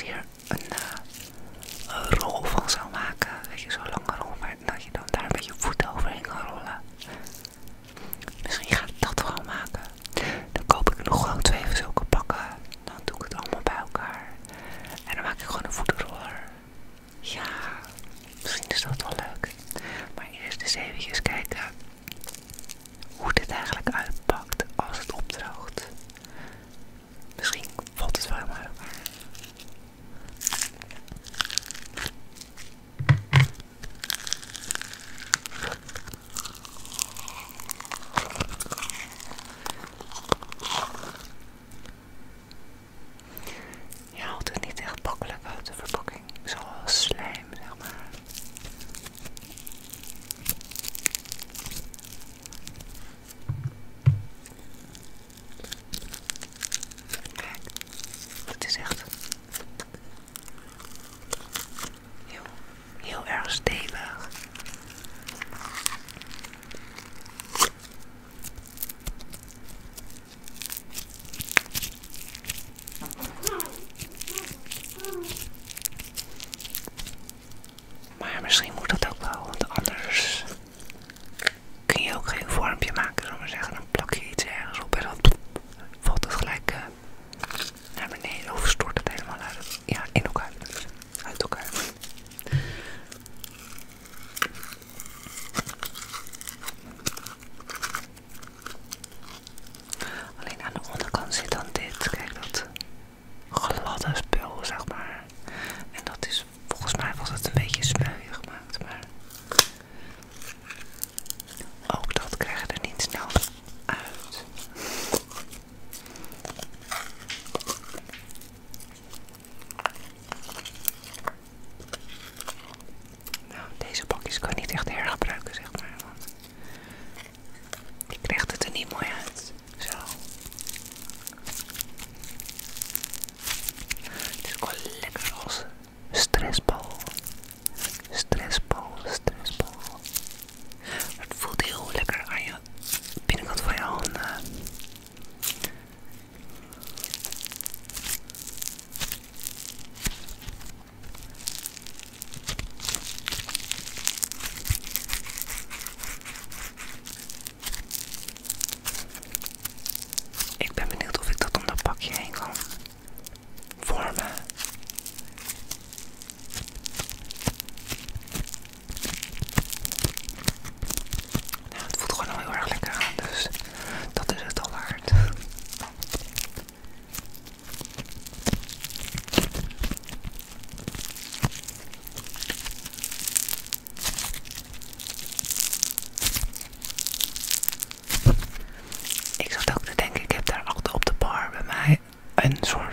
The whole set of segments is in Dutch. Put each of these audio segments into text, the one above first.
here. and so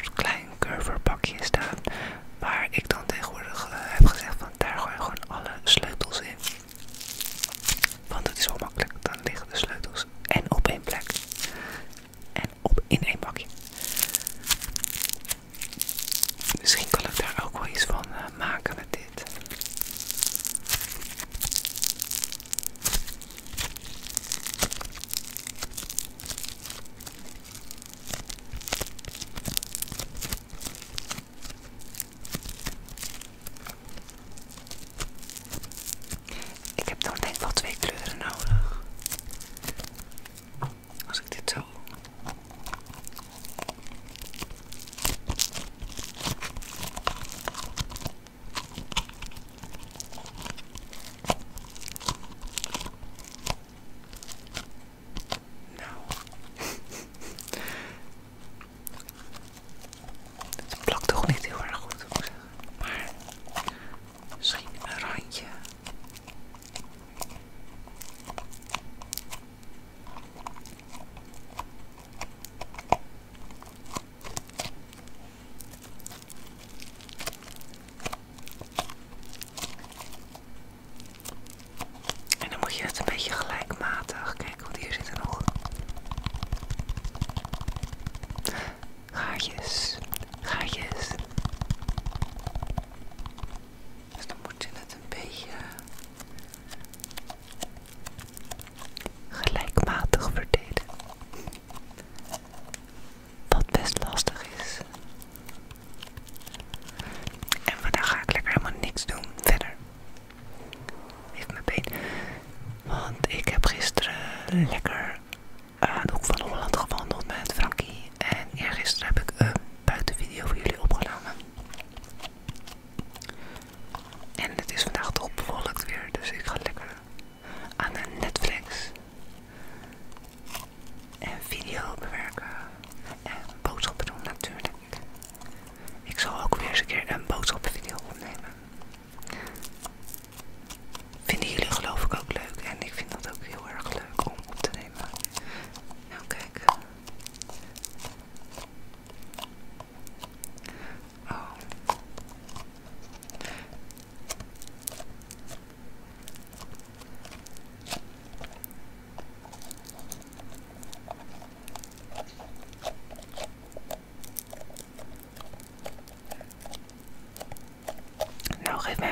here's an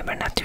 we're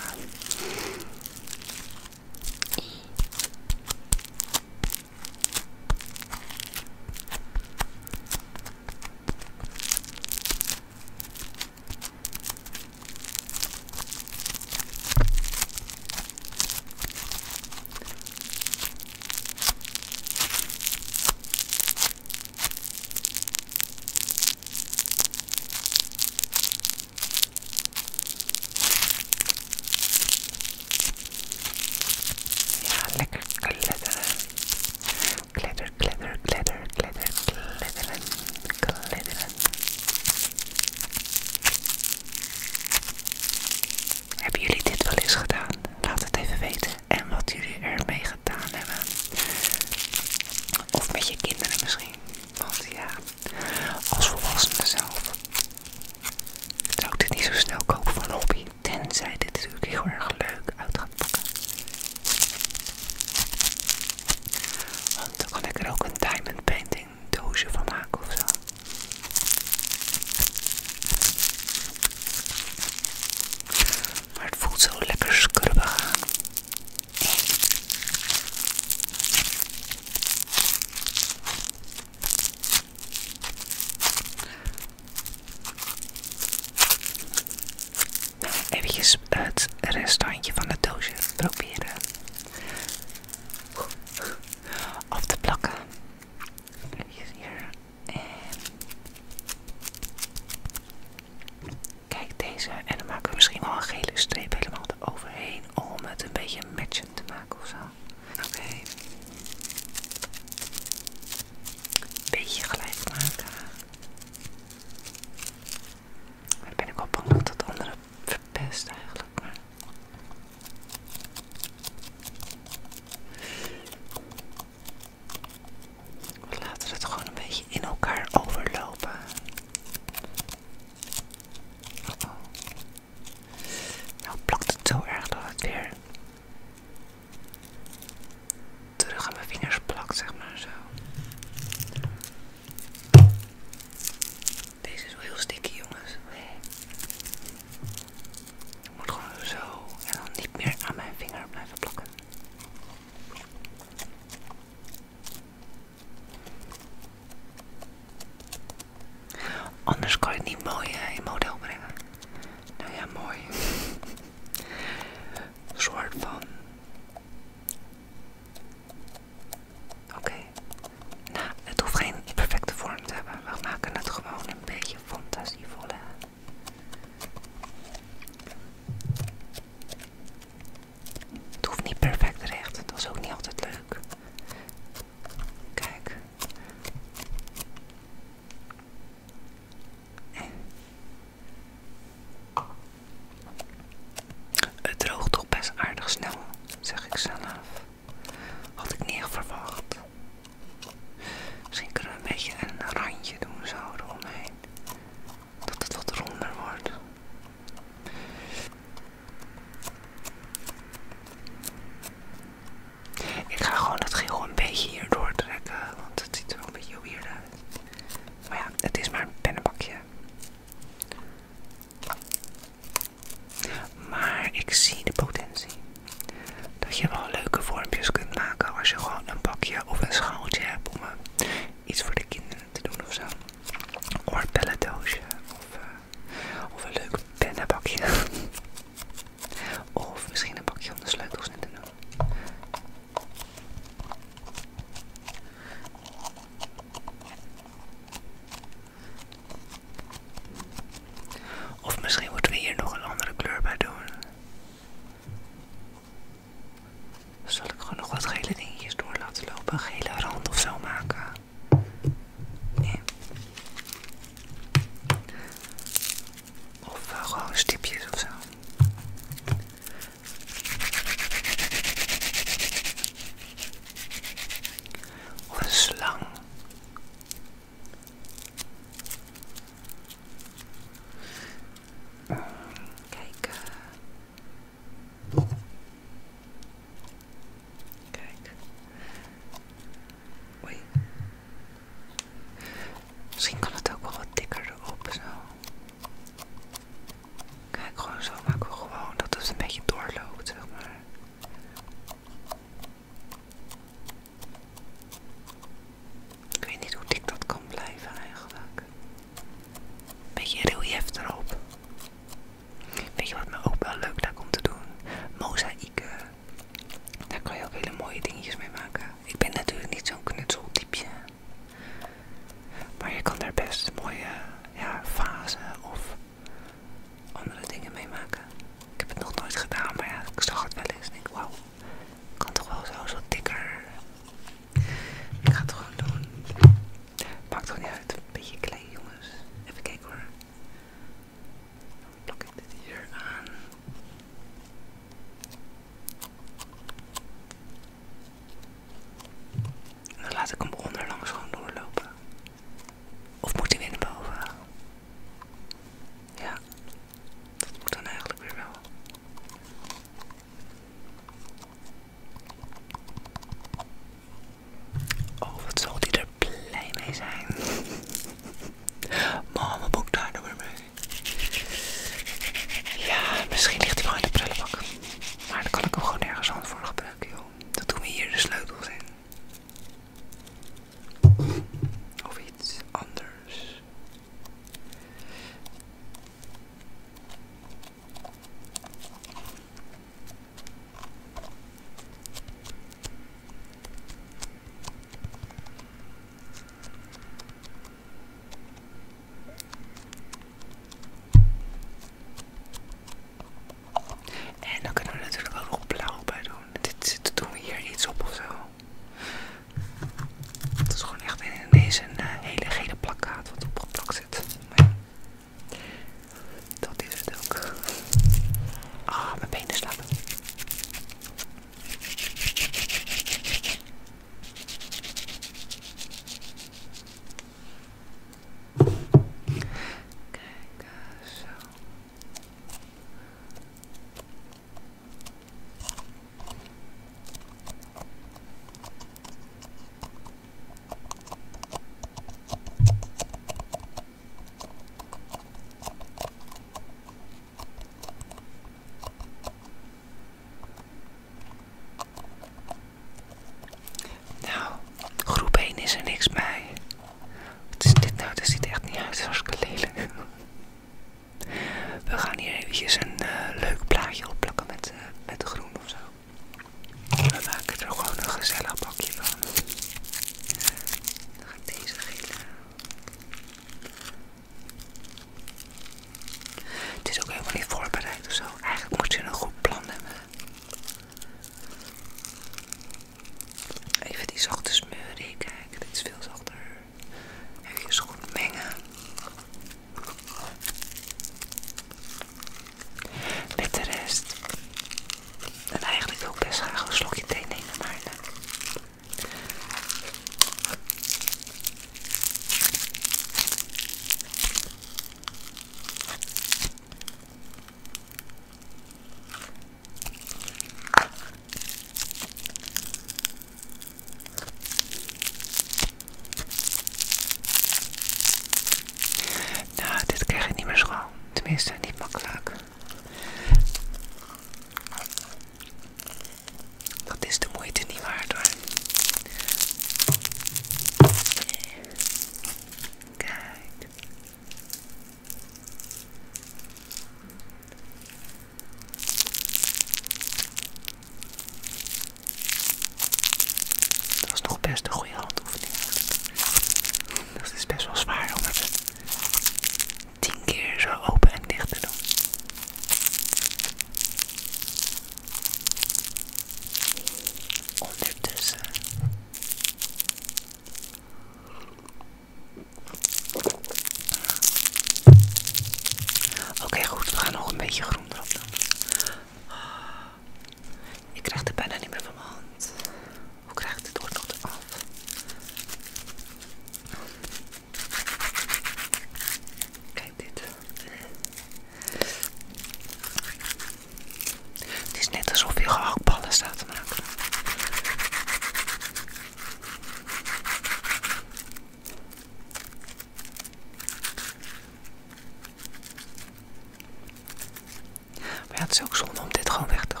regarde chaque jour, non peut-être envers.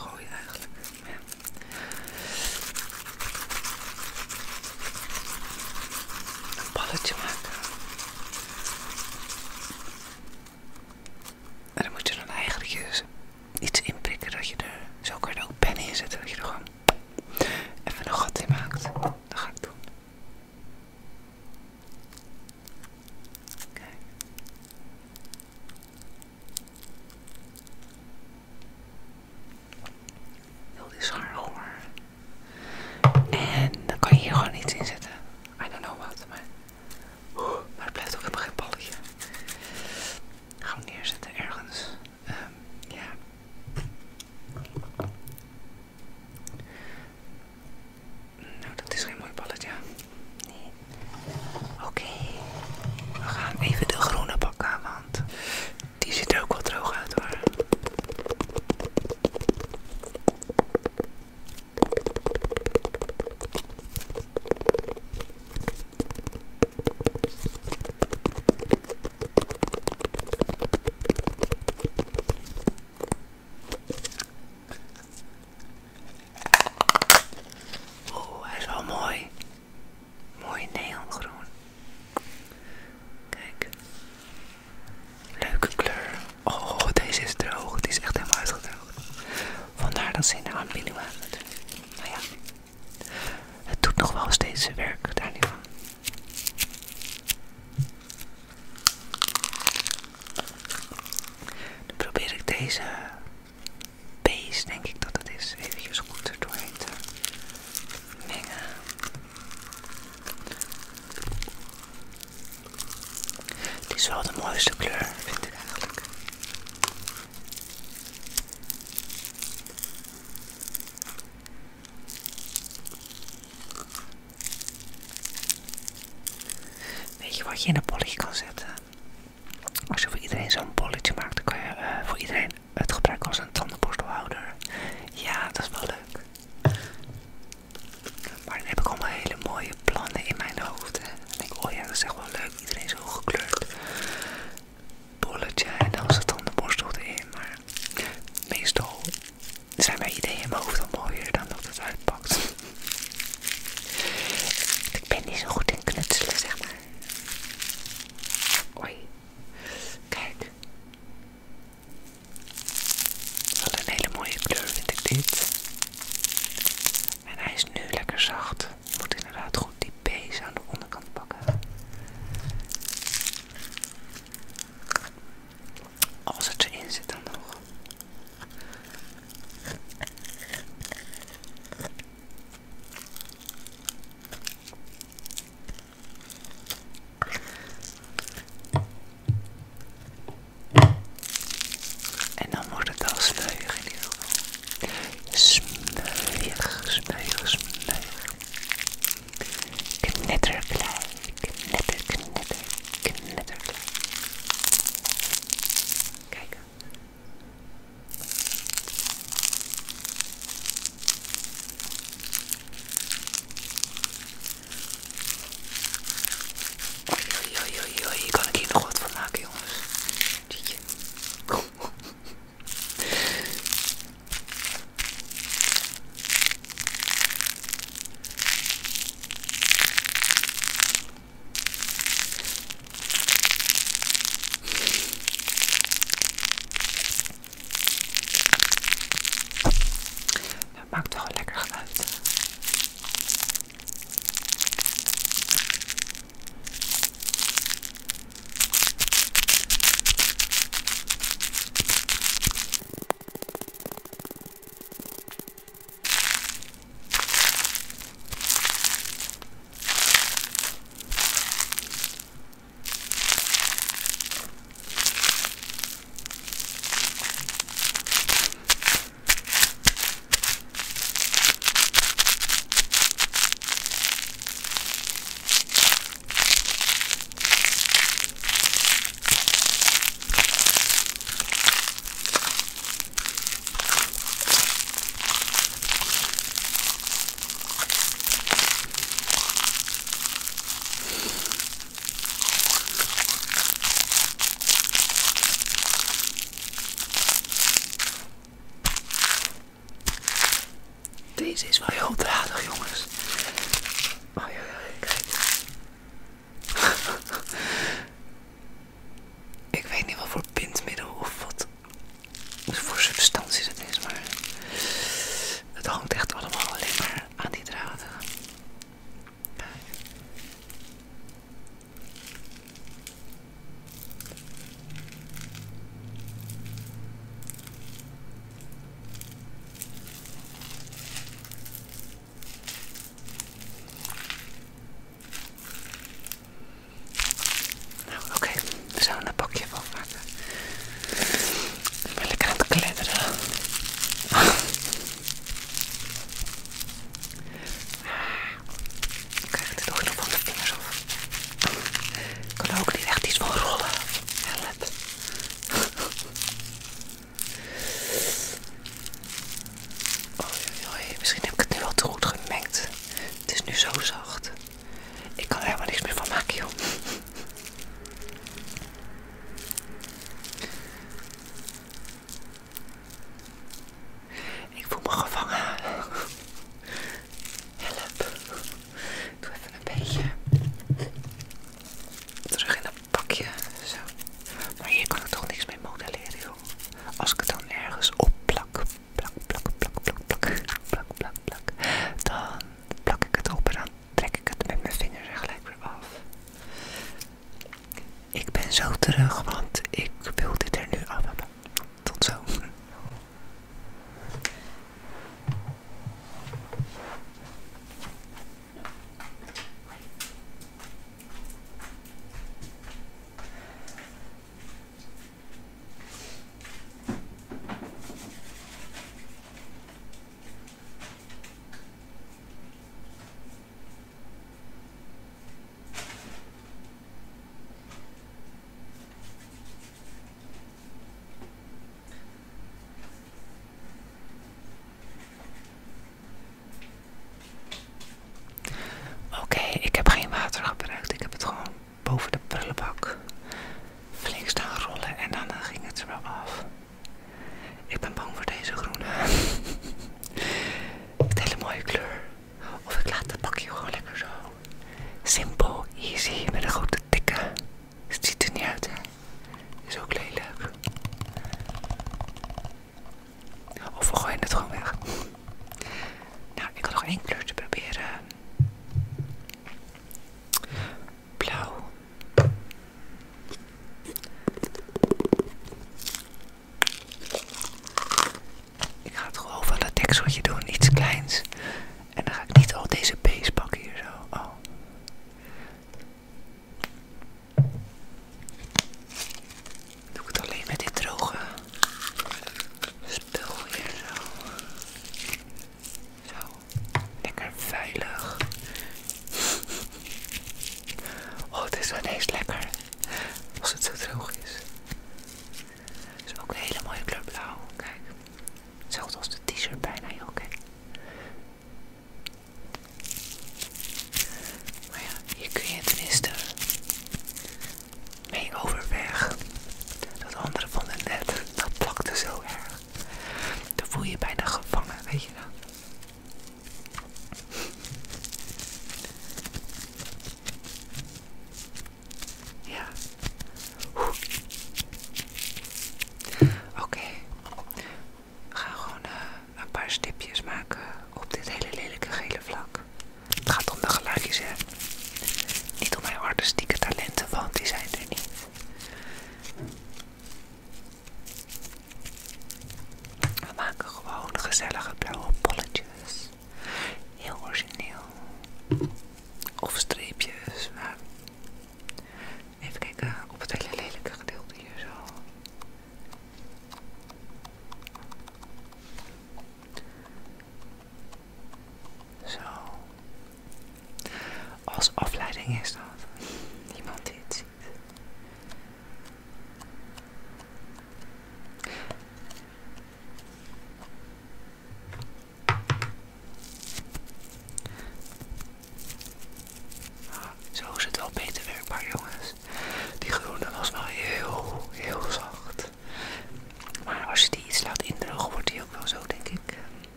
minder. Maar ja, het doet nog wel steeds zijn werk.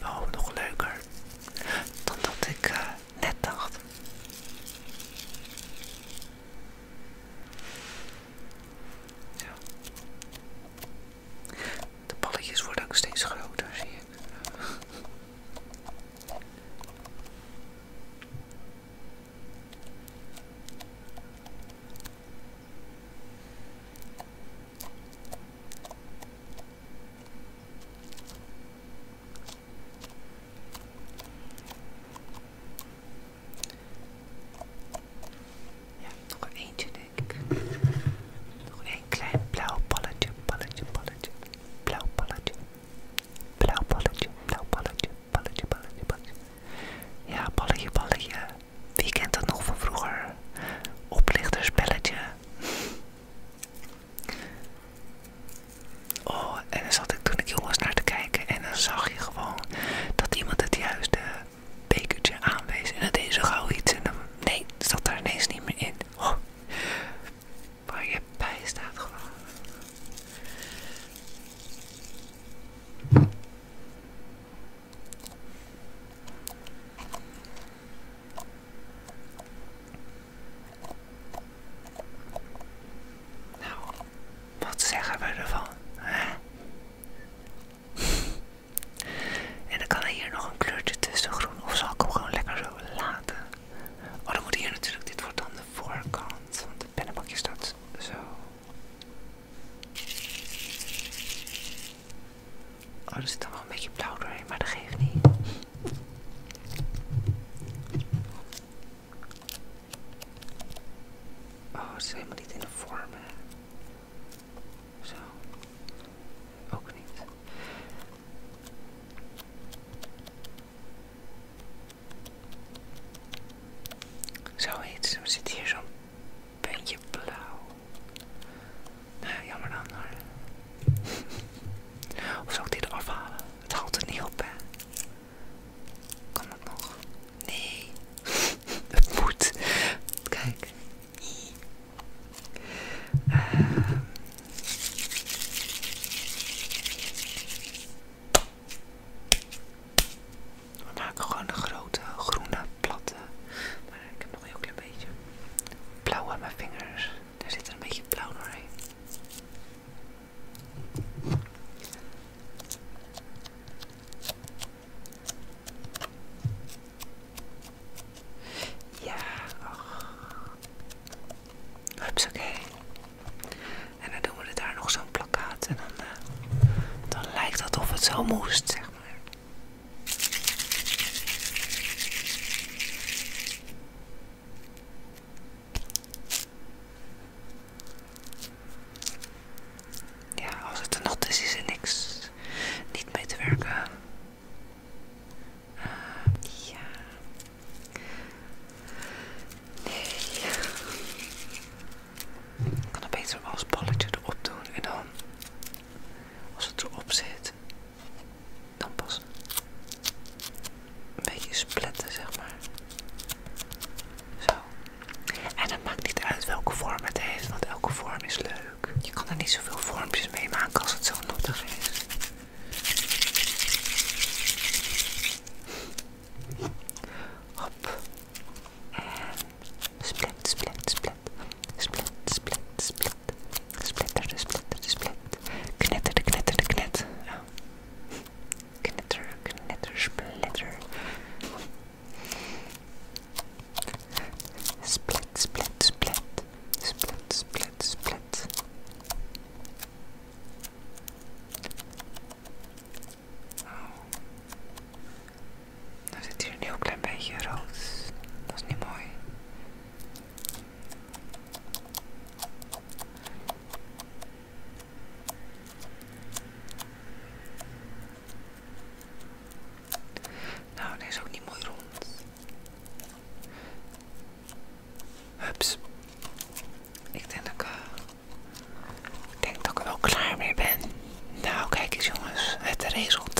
involved. reissulta.